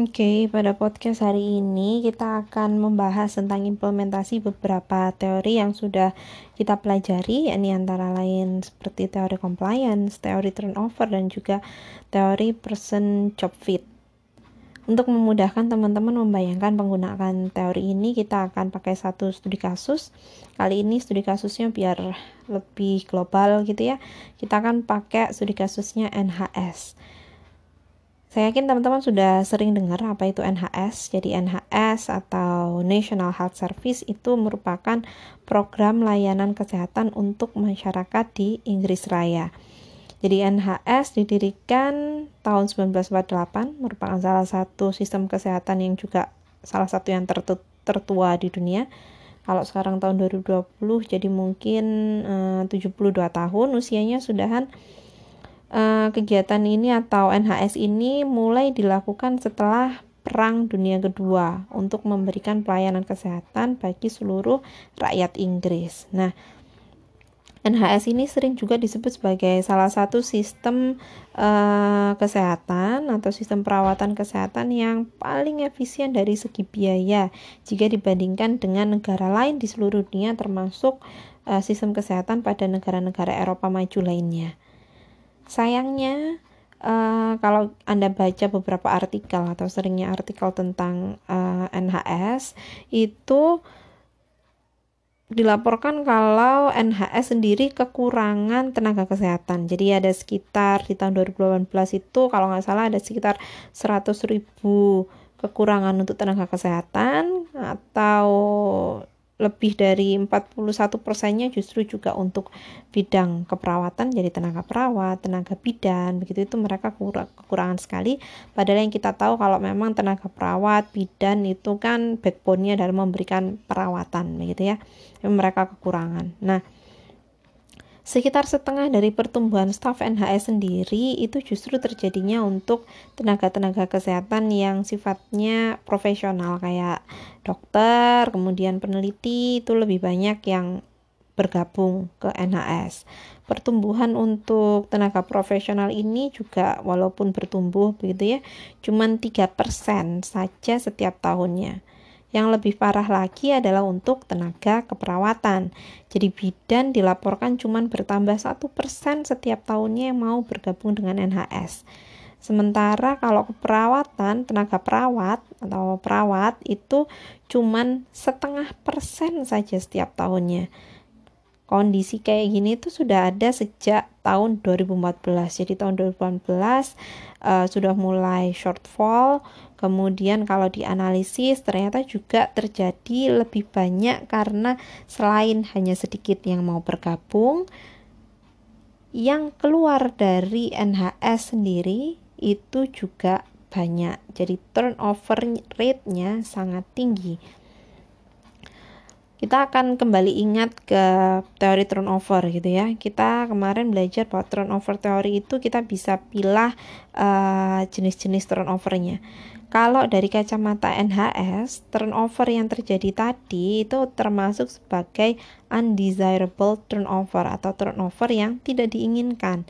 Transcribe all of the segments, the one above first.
Oke, pada podcast hari ini kita akan membahas tentang implementasi beberapa teori yang sudah kita pelajari, ini antara lain seperti teori compliance, teori turnover, dan juga teori person job fit. Untuk memudahkan teman-teman membayangkan penggunaan teori ini, kita akan pakai satu studi kasus. Kali ini studi kasusnya biar lebih global gitu ya. Kita akan pakai studi kasusnya NHS. Saya yakin teman-teman sudah sering dengar apa itu NHS. Jadi NHS atau National Health Service itu merupakan program layanan kesehatan untuk masyarakat di Inggris Raya. Jadi NHS didirikan tahun 1948 merupakan salah satu sistem kesehatan yang juga salah satu yang tertua di dunia. Kalau sekarang tahun 2020 jadi mungkin eh, 72 tahun usianya sudahan uh, kegiatan ini atau NHS ini mulai dilakukan setelah Perang Dunia Kedua untuk memberikan pelayanan kesehatan bagi seluruh rakyat Inggris. Nah, NHS ini sering juga disebut sebagai salah satu sistem uh, kesehatan atau sistem perawatan kesehatan yang paling efisien dari segi biaya jika dibandingkan dengan negara lain di seluruh dunia termasuk uh, sistem kesehatan pada negara-negara Eropa maju lainnya. Sayangnya uh, kalau Anda baca beberapa artikel atau seringnya artikel tentang uh, eh, NHS itu dilaporkan kalau NHS sendiri kekurangan tenaga kesehatan. Jadi ada sekitar di tahun 2018 itu kalau nggak salah ada sekitar 100 ribu kekurangan untuk tenaga kesehatan atau lebih dari 41 persennya justru juga untuk bidang keperawatan jadi tenaga perawat, tenaga bidan begitu. Itu mereka kurang, kekurangan sekali. Padahal yang kita tahu kalau memang tenaga perawat, bidan itu kan backbone-nya dalam memberikan perawatan begitu ya. Mereka kekurangan. Nah Sekitar setengah dari pertumbuhan staf NHS sendiri itu justru terjadinya untuk tenaga-tenaga kesehatan yang sifatnya profesional kayak dokter, kemudian peneliti itu lebih banyak yang bergabung ke NHS. Pertumbuhan untuk tenaga profesional ini juga walaupun bertumbuh begitu ya, cuman 3% saja setiap tahunnya. Yang lebih parah lagi adalah untuk tenaga keperawatan. Jadi bidan dilaporkan cuma bertambah satu persen setiap tahunnya yang mau bergabung dengan NHS. Sementara kalau keperawatan, tenaga perawat atau perawat itu cuma setengah persen saja setiap tahunnya kondisi kayak gini itu sudah ada sejak tahun 2014. Jadi tahun 2014 uh, sudah mulai shortfall. Kemudian kalau dianalisis ternyata juga terjadi lebih banyak karena selain hanya sedikit yang mau bergabung, yang keluar dari NHS sendiri itu juga banyak. Jadi turnover rate-nya sangat tinggi kita akan kembali ingat ke teori turnover gitu ya. Kita kemarin belajar bahwa turnover teori itu kita bisa pilih uh, jenis-jenis turnovernya. Kalau dari kacamata NHS, turnover yang terjadi tadi itu termasuk sebagai undesirable turnover atau turnover yang tidak diinginkan.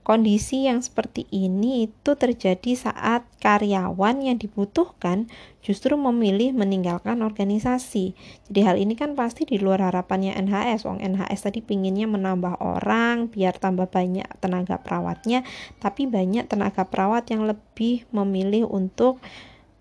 Kondisi yang seperti ini itu terjadi saat karyawan yang dibutuhkan justru memilih meninggalkan organisasi. Jadi hal ini kan pasti di luar harapannya NHS. Wong NHS tadi pinginnya menambah orang biar tambah banyak tenaga perawatnya, tapi banyak tenaga perawat yang lebih memilih untuk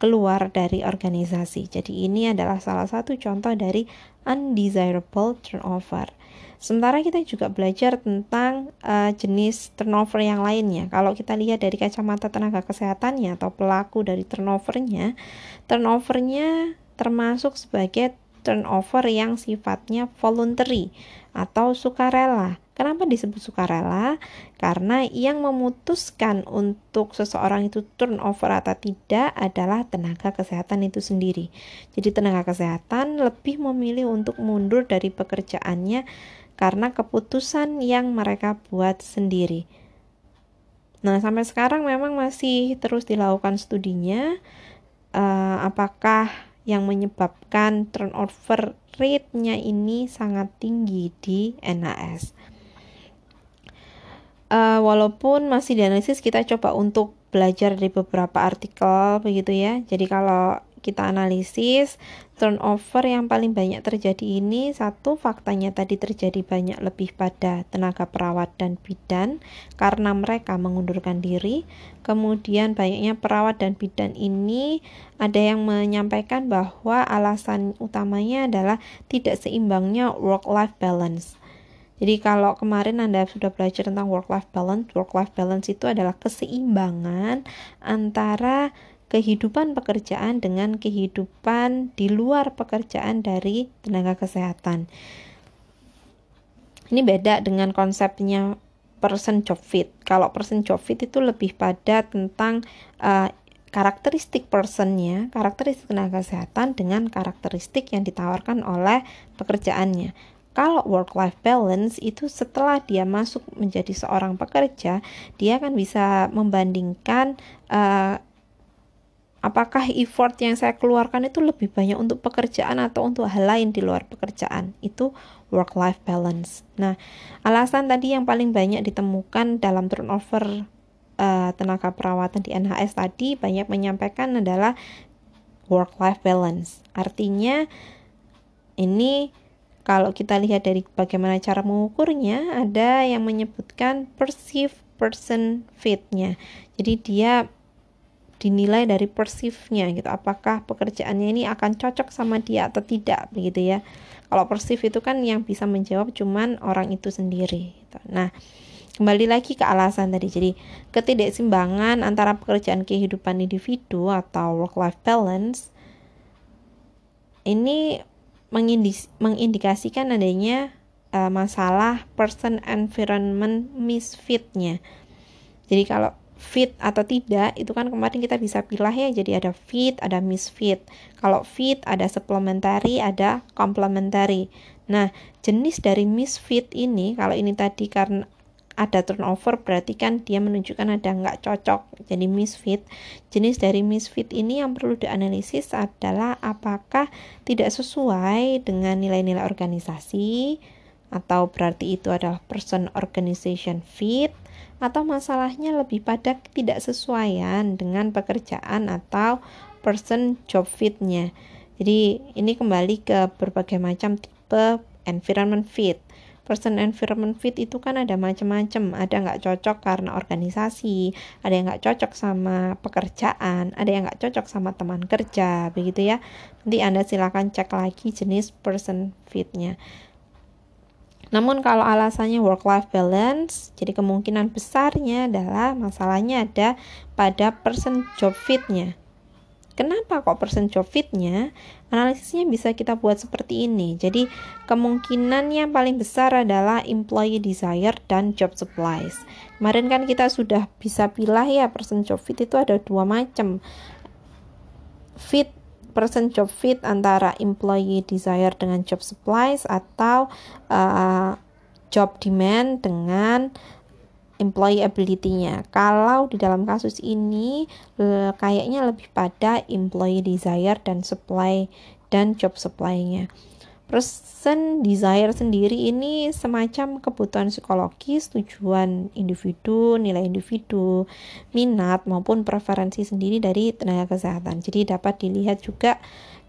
keluar dari organisasi. Jadi ini adalah salah satu contoh dari undesirable turnover. Sementara kita juga belajar tentang uh, jenis turnover yang lainnya. Kalau kita lihat dari kacamata tenaga kesehatannya atau pelaku dari turnovernya, turnovernya termasuk sebagai turnover yang sifatnya voluntary atau sukarela. Kenapa disebut sukarela? Karena yang memutuskan untuk seseorang itu turnover atau tidak adalah tenaga kesehatan itu sendiri. Jadi tenaga kesehatan lebih memilih untuk mundur dari pekerjaannya karena keputusan yang mereka buat sendiri. Nah, sampai sekarang memang masih terus dilakukan studinya uh, apakah yang menyebabkan turnover rate-nya ini sangat tinggi di NHS. Uh, walaupun masih dianalisis, kita coba untuk belajar dari beberapa artikel begitu ya. Jadi kalau kita analisis turnover yang paling banyak terjadi ini satu faktanya tadi terjadi banyak lebih pada tenaga perawat dan bidan karena mereka mengundurkan diri. Kemudian banyaknya perawat dan bidan ini ada yang menyampaikan bahwa alasan utamanya adalah tidak seimbangnya work life balance. Jadi kalau kemarin Anda sudah belajar tentang work life balance, work life balance itu adalah keseimbangan antara kehidupan pekerjaan dengan kehidupan di luar pekerjaan dari tenaga kesehatan. Ini beda dengan konsepnya person job fit. Kalau person job fit itu lebih pada tentang uh, karakteristik personnya, karakteristik tenaga kesehatan dengan karakteristik yang ditawarkan oleh pekerjaannya. Kalau work life balance itu setelah dia masuk menjadi seorang pekerja, dia akan bisa membandingkan uh, apakah effort yang saya keluarkan itu lebih banyak untuk pekerjaan atau untuk hal lain di luar pekerjaan? Itu work life balance. Nah alasan tadi yang paling banyak ditemukan dalam turnover uh, tenaga perawatan di NHS tadi banyak menyampaikan adalah work life balance. Artinya ini kalau kita lihat dari bagaimana cara mengukurnya ada yang menyebutkan perceived person fitnya. Jadi dia dinilai dari persifnya gitu. Apakah pekerjaannya ini akan cocok sama dia atau tidak begitu ya. Kalau persif itu kan yang bisa menjawab cuman orang itu sendiri gitu. nah kembali lagi ke alasan tadi. Jadi ketidakseimbangan antara pekerjaan kehidupan individu atau work life balance ini mengindikasikan adanya uh, masalah person environment misfitnya. Jadi kalau fit atau tidak itu kan kemarin kita bisa pilih ya jadi ada fit ada misfit kalau fit ada supplementary ada complementary. Nah jenis dari misfit ini kalau ini tadi karena ada turnover berarti kan dia menunjukkan ada nggak cocok jadi misfit jenis dari misfit ini yang perlu dianalisis adalah apakah tidak sesuai dengan nilai-nilai organisasi atau berarti itu adalah person organization fit atau masalahnya lebih pada tidak sesuaian dengan pekerjaan atau person job fitnya. Jadi ini kembali ke berbagai macam tipe environment fit. Person environment fit itu kan ada macam-macam, ada nggak cocok karena organisasi, ada yang nggak cocok sama pekerjaan, ada yang nggak cocok sama teman kerja, begitu ya. Nanti Anda silakan cek lagi jenis person fitnya. Namun kalau alasannya work life balance, jadi kemungkinan besarnya adalah masalahnya ada pada person job fitnya. Kenapa kok person job fitnya? Analisisnya bisa kita buat seperti ini. Jadi kemungkinan yang paling besar adalah employee desire dan job supplies. Kemarin kan kita sudah bisa pilih ya person job fit itu ada dua macam. Fit person job fit antara employee desire dengan job supplies atau uh, job demand dengan employee ability-nya. Kalau di dalam kasus ini kayaknya lebih pada employee desire dan supply dan job supply-nya. Person desire sendiri ini semacam kebutuhan psikologis, tujuan individu, nilai individu, minat maupun preferensi sendiri dari tenaga kesehatan. Jadi dapat dilihat juga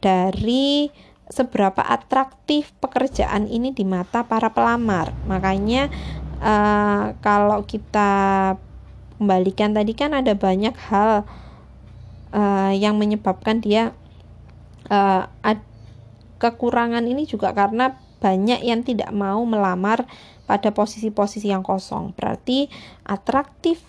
dari seberapa atraktif pekerjaan ini di mata para pelamar. Makanya uh, kalau kita kembalikan tadi kan ada banyak hal uh, yang menyebabkan dia uh, ad, kekurangan ini juga karena banyak yang tidak mau melamar pada posisi-posisi yang kosong. Berarti atraktif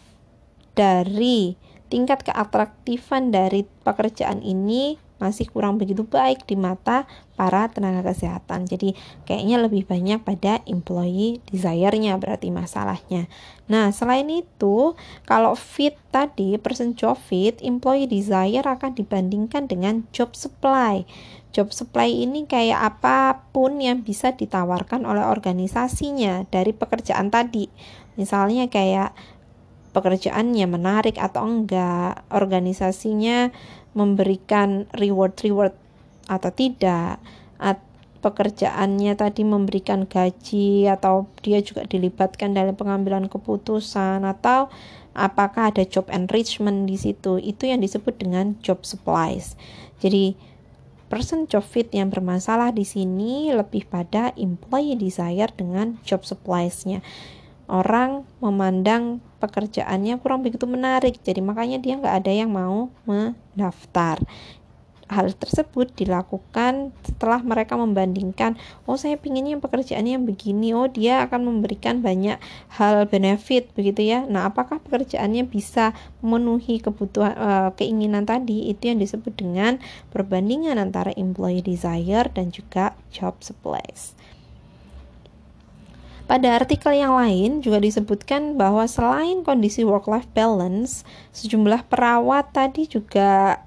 dari tingkat keatraktifan dari pekerjaan ini masih kurang begitu baik di mata para tenaga kesehatan. Jadi kayaknya lebih banyak pada employee desire-nya berarti masalahnya. Nah, selain itu, kalau fit tadi, person job fit, employee desire akan dibandingkan dengan job supply. Job supply ini kayak apa pun yang bisa ditawarkan oleh organisasinya dari pekerjaan tadi. Misalnya kayak pekerjaannya menarik atau enggak, organisasinya memberikan reward-reward atau tidak, at, pekerjaannya tadi memberikan gaji atau dia juga dilibatkan dalam pengambilan keputusan atau apakah ada job enrichment di situ. Itu yang disebut dengan job supplies. Jadi person job fit yang bermasalah di sini lebih pada employee desire dengan job supplies-nya orang memandang pekerjaannya kurang begitu menarik. Jadi makanya dia nggak ada yang mau mendaftar. Hal tersebut dilakukan setelah mereka membandingkan oh saya pinginnya pekerjaannya yang begini. Oh dia akan memberikan banyak hal benefit begitu ya. Nah apakah pekerjaannya bisa memenuhi kebutuhan uh, keinginan tadi? Itu yang disebut dengan perbandingan antara employee desire dan juga job supplies pada artikel yang lain juga disebutkan bahwa selain kondisi work-life balance, sejumlah perawat tadi juga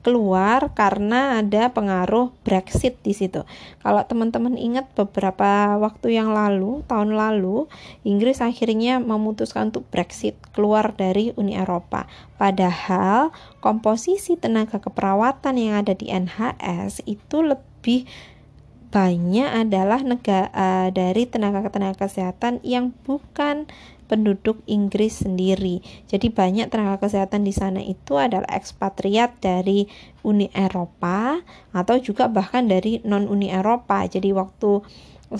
keluar karena ada pengaruh Brexit di situ. Kalau teman-teman ingat beberapa waktu yang lalu, tahun lalu, Inggris akhirnya memutuskan untuk Brexit, keluar dari Uni Eropa. Padahal komposisi tenaga keperawatan yang ada di NHS itu lebih banyak adalah negara dari tenaga-tenaga kesehatan yang bukan penduduk Inggris sendiri. Jadi banyak tenaga kesehatan di sana itu adalah ekspatriat dari Uni Eropa atau juga bahkan dari non Uni Eropa. Jadi waktu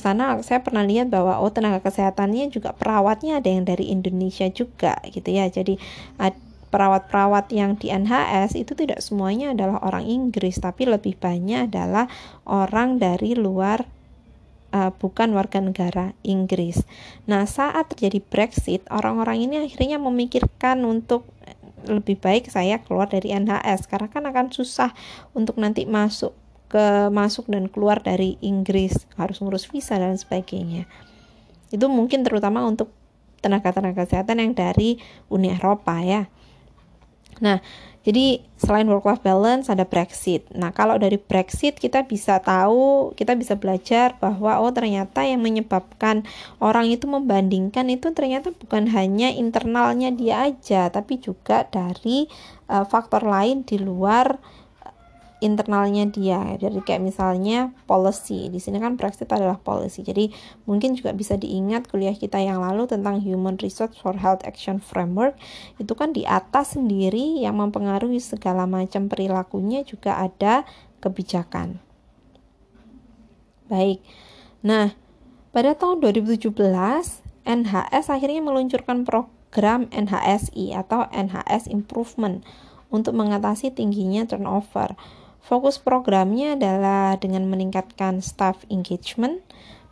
sana saya pernah lihat bahwa oh tenaga kesehatannya juga perawatnya ada yang dari Indonesia juga gitu ya. Jadi perawat-perawat yang di NHS itu tidak semuanya adalah orang Inggris tapi lebih banyak adalah orang dari luar uh, bukan warga negara Inggris. Nah, saat terjadi Brexit, orang-orang ini akhirnya memikirkan untuk eh, lebih baik saya keluar dari NHS karena kan akan susah untuk nanti masuk ke masuk dan keluar dari Inggris, harus ngurus visa dan sebagainya. Itu mungkin terutama untuk tenaga-tenaga kesehatan yang dari Uni Eropa ya. Nah, jadi selain work life balance ada Brexit. Nah, kalau dari Brexit kita bisa tahu, kita bisa belajar bahwa oh ternyata yang menyebabkan orang itu membandingkan itu ternyata bukan hanya internalnya dia aja, tapi juga dari uh, faktor lain di luar internalnya dia. Jadi kayak misalnya policy. Di sini kan Brexit adalah policy. Jadi mungkin juga bisa diingat kuliah kita yang lalu tentang Human Resource for Health Action Framework. Itu kan di atas sendiri yang mempengaruhi segala macam perilakunya juga ada kebijakan. Baik. Nah pada tahun 2017 NHS akhirnya meluncurkan program NHSI atau NHS Improvement untuk mengatasi tingginya turnover. Fokus programnya adalah dengan meningkatkan staff engagement,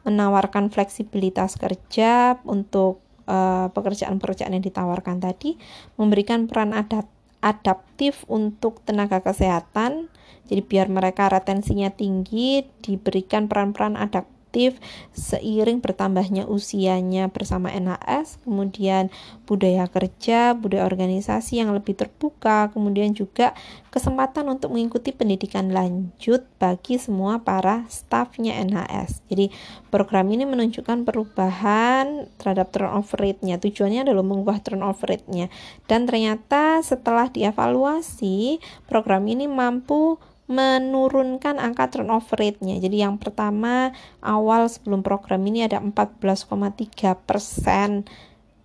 menawarkan fleksibilitas kerja untuk uh, pekerjaan-pekerjaan yang ditawarkan tadi, memberikan peran adat adaptif untuk tenaga kesehatan. Jadi biar mereka retensinya tinggi, diberikan peran-peran adaptif aktif seiring bertambahnya usianya bersama NHS, kemudian budaya kerja, budaya organisasi yang lebih terbuka, kemudian juga kesempatan untuk mengikuti pendidikan lanjut bagi semua para stafnya NHS. Jadi program ini menunjukkan perubahan terhadap turnover rate-nya. Tujuannya adalah mengubah turnover rate-nya. Dan ternyata setelah dievaluasi, program ini mampu menurunkan angka turnover rate-nya. Jadi yang pertama awal sebelum program ini ada 14,3 persen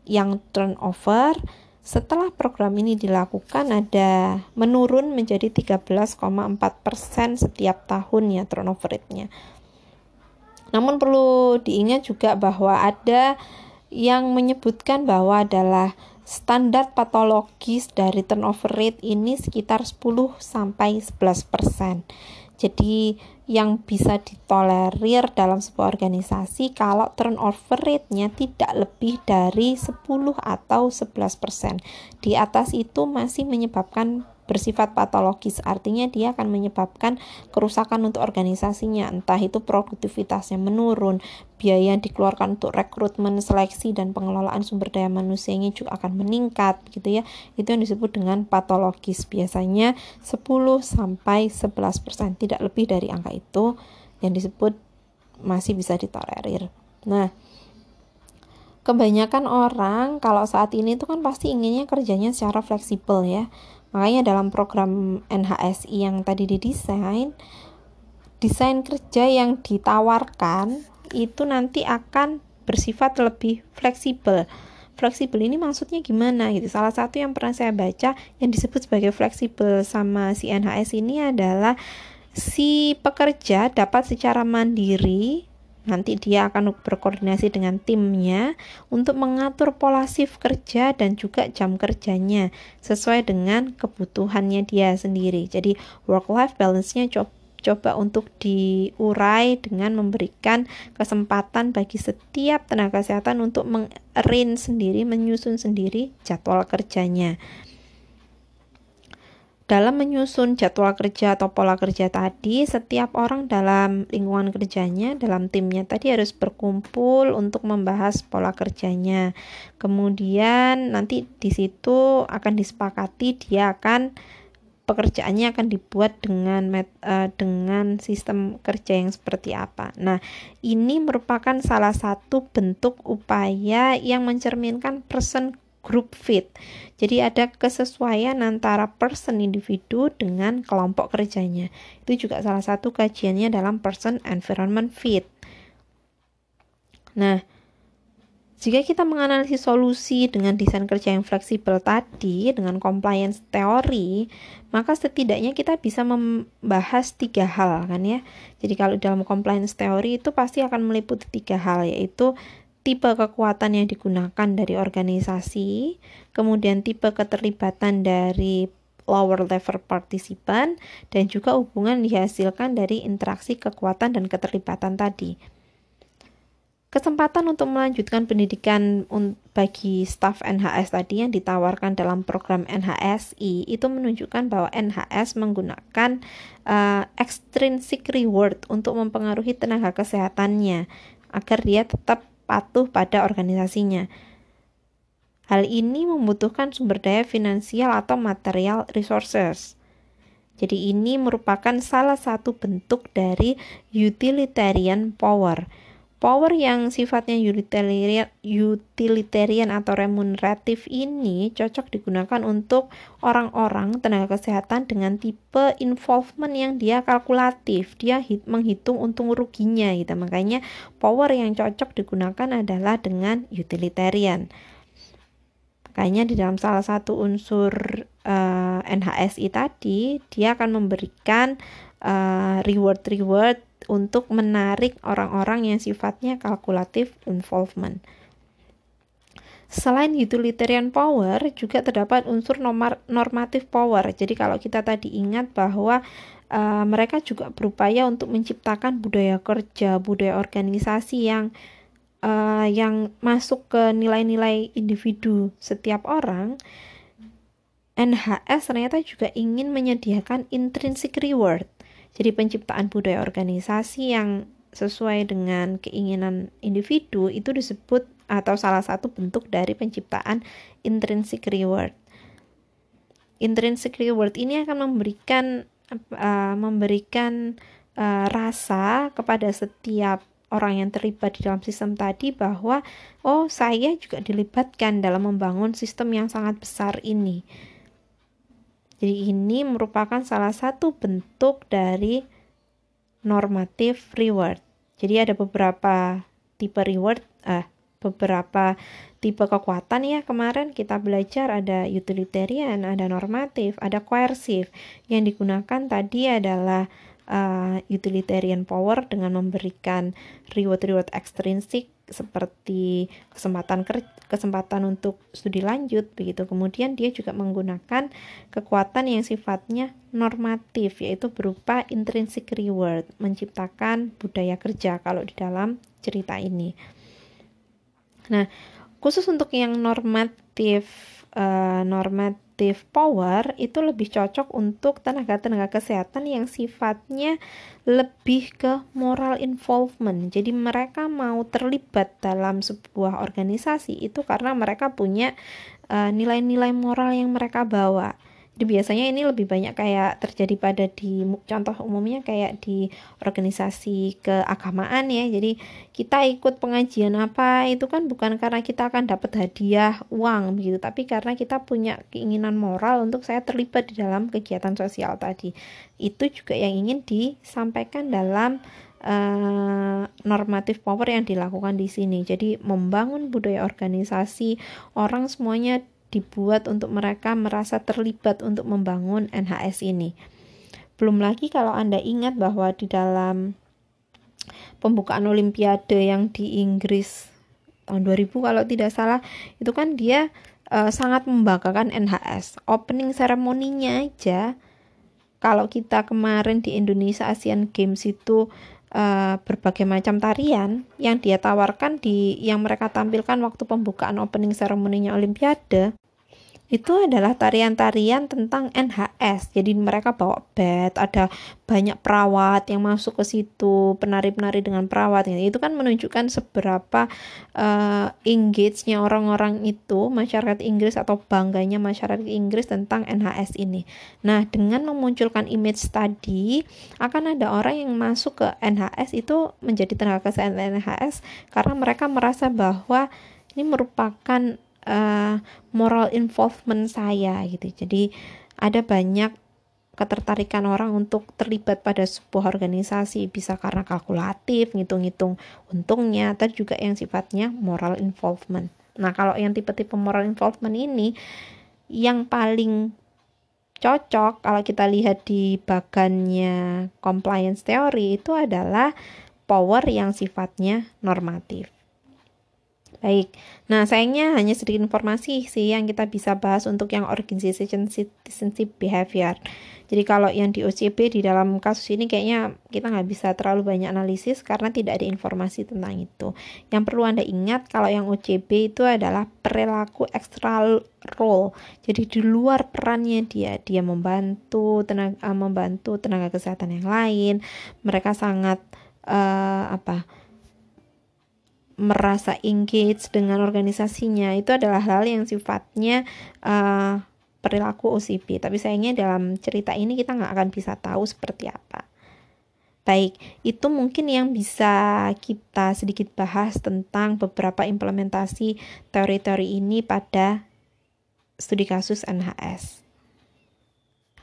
yang turnover. Setelah program ini dilakukan ada menurun menjadi 13,4 persen setiap tahun ya turnover rate-nya. Namun perlu diingat juga bahwa ada yang menyebutkan bahwa adalah standar patologis dari turnover rate ini sekitar 10 sampai 11%. Jadi yang bisa ditolerir dalam sebuah organisasi kalau turnover rate-nya tidak lebih dari 10 atau 11%. Di atas itu masih menyebabkan bersifat patologis. Artinya dia akan menyebabkan kerusakan untuk organisasinya. Entah itu produktivitasnya menurun biaya yang dikeluarkan untuk rekrutmen seleksi dan pengelolaan sumber daya manusianya juga akan meningkat gitu ya. Itu yang disebut dengan patologis. Biasanya 10 sampai 11% tidak lebih dari angka itu yang disebut masih bisa ditolerir. Nah kebanyakan orang kalau saat ini itu kan pasti inginnya kerjanya secara fleksibel ya Makanya dalam program NHSI yang tadi didesain, desain kerja yang ditawarkan itu nanti akan bersifat lebih fleksibel. fleksibel ini maksudnya gimana gitu salah satu yang pernah saya baca yang disebut sebagai fleksibel sama si NHS ini adalah si pekerja dapat secara mandiri nanti dia akan berkoordinasi dengan timnya untuk mengatur pola shift kerja dan juga jam kerjanya sesuai dengan kebutuhannya dia sendiri. Jadi work life balance-nya coba coba untuk diurai dengan memberikan kesempatan bagi setiap tenaga kesehatan untuk mengerin sendiri, menyusun sendiri jadwal kerjanya. Dalam menyusun jadwal kerja atau pola kerja tadi, setiap orang dalam lingkungan kerjanya, dalam timnya tadi harus berkumpul untuk membahas pola kerjanya. Kemudian nanti di situ akan disepakati dia akan pekerjaannya akan dibuat dengan met, uh, dengan sistem kerja yang seperti apa. Nah, ini merupakan salah satu bentuk upaya yang mencerminkan person group fit. Jadi ada kesesuaian antara person individu dengan kelompok kerjanya. Itu juga salah satu kajiannya dalam person environment fit. Nah, jika kita menganalisis solusi dengan desain kerja yang fleksibel tadi, dengan compliance teori, maka setidaknya kita bisa membahas tiga hal kan ya. Jadi kalau dalam compliance teori itu pasti akan meliputi tiga hal, yaitu tipe kekuatan yang digunakan dari organisasi, kemudian tipe keterlibatan dari lower level partisipan, dan juga hubungan dihasilkan dari interaksi kekuatan dan keterlibatan tadi. Kesempatan untuk melanjutkan pendidikan bagi staf NHS tadi yang ditawarkan dalam program NHSI itu menunjukkan bahwa NHS menggunakan uh, extrinsic reward untuk mempengaruhi tenaga kesehatannya agar dia tetap patuh pada organisasinya. Hal ini membutuhkan sumber daya finansial atau material resources. Jadi ini merupakan salah satu bentuk dari utilitarian power Power yang sifatnya utilitarian, atau remuneratif ini cocok digunakan untuk orang-orang tenaga kesehatan dengan tipe involvement yang dia kalkulatif. Dia hit, menghitung untung ruginya gitu. Makanya power yang cocok digunakan adalah dengan utilitarian. Makanya di dalam salah satu unsur uh, eh, NHSI tadi, dia akan memberikan uh, reward-reward untuk menarik orang-orang yang sifatnya kalkulatif involvement. Selain utilitarian power, juga terdapat unsur normatif power. Jadi kalau kita tadi ingat bahwa uh, mereka juga berupaya untuk menciptakan budaya kerja, budaya organisasi yang uh, yang masuk ke nilai-nilai individu setiap orang. NHS ternyata juga ingin menyediakan intrinsic reward jadi penciptaan budaya organisasi yang sesuai dengan keinginan individu itu disebut atau salah satu bentuk dari penciptaan intrinsic reward. Intrinsic reward ini akan memberikan uh, memberikan uh, rasa kepada setiap orang yang terlibat di dalam sistem tadi bahwa oh saya juga dilibatkan dalam membangun sistem yang sangat besar ini. Jadi ini merupakan salah satu bentuk dari normatif reward. Jadi ada beberapa tipe reward, ah beberapa tipe kekuatan ya kemarin kita belajar ada utilitarian, ada normatif, ada coercive. Yang digunakan tadi adalah uh, utilitarian power dengan memberikan reward-reward ekstrinsik seperti kesempatan kesempatan untuk studi lanjut begitu. Kemudian dia juga menggunakan kekuatan yang sifatnya normatif yaitu berupa intrinsic reward, menciptakan budaya kerja kalau di dalam cerita ini. Nah, khusus untuk yang normatif uh, normatif active power itu lebih cocok untuk tenaga-tenaga kesehatan yang sifatnya lebih ke moral involvement. Jadi mereka mau terlibat dalam sebuah organisasi itu karena mereka punya eh, nilai-nilai uh, moral yang mereka bawa. Jadi biasanya ini lebih banyak kayak terjadi pada di contoh umumnya kayak di organisasi keagamaan ya. Jadi kita ikut pengajian apa itu kan bukan karena kita akan dapat hadiah uang begitu, tapi karena kita punya keinginan moral untuk saya terlibat di dalam kegiatan sosial tadi. Itu juga yang ingin disampaikan dalam uh, normatif power yang dilakukan di sini. Jadi membangun budaya organisasi, orang semuanya dibuat untuk mereka merasa terlibat untuk membangun NHS ini. Belum lagi kalau Anda ingat bahwa di dalam pembukaan olimpiade yang di Inggris tahun 2000 kalau tidak salah itu kan dia uh, sangat membanggakan NHS. Opening seremoninya aja kalau kita kemarin di Indonesia Asian Games itu uh, berbagai macam tarian yang dia tawarkan di yang mereka tampilkan waktu pembukaan opening seremoninya Olimpiade itu adalah tarian-tarian tentang NHS. Jadi mereka bawa bed, ada banyak perawat yang masuk ke situ, penari-penari dengan perawat. Itu kan menunjukkan seberapa uh, engage-nya orang-orang itu, masyarakat Inggris atau bangganya masyarakat Inggris tentang NHS ini. Nah, dengan memunculkan image tadi, akan ada orang yang masuk ke NHS itu menjadi tenaga kesehatan NHS karena mereka merasa bahwa ini merupakan uh, moral involvement saya gitu. Jadi ada banyak ketertarikan orang untuk terlibat pada sebuah organisasi bisa karena kalkulatif, ngitung-ngitung untungnya, atau juga yang sifatnya moral involvement. Nah, kalau yang tipe-tipe moral involvement ini yang paling cocok kalau kita lihat di bagannya compliance theory itu adalah power yang sifatnya normatif. Baik, nah sayangnya hanya sedikit informasi sih yang kita bisa bahas untuk yang organization citizenship behavior. Jadi kalau yang di OCP di dalam kasus ini kayaknya kita nggak bisa terlalu banyak analisis karena tidak ada informasi tentang itu. Yang perlu Anda ingat kalau yang OCP itu adalah perilaku extra role. Jadi di luar perannya dia, dia membantu tenaga membantu tenaga kesehatan yang lain. Mereka sangat uh, apa? Merasa engage dengan organisasinya itu adalah hal yang sifatnya uh, perilaku OCP tapi sayangnya dalam cerita ini kita nggak akan bisa tahu seperti apa. Baik itu mungkin yang bisa kita sedikit bahas tentang beberapa implementasi teori-teori ini pada studi kasus NHS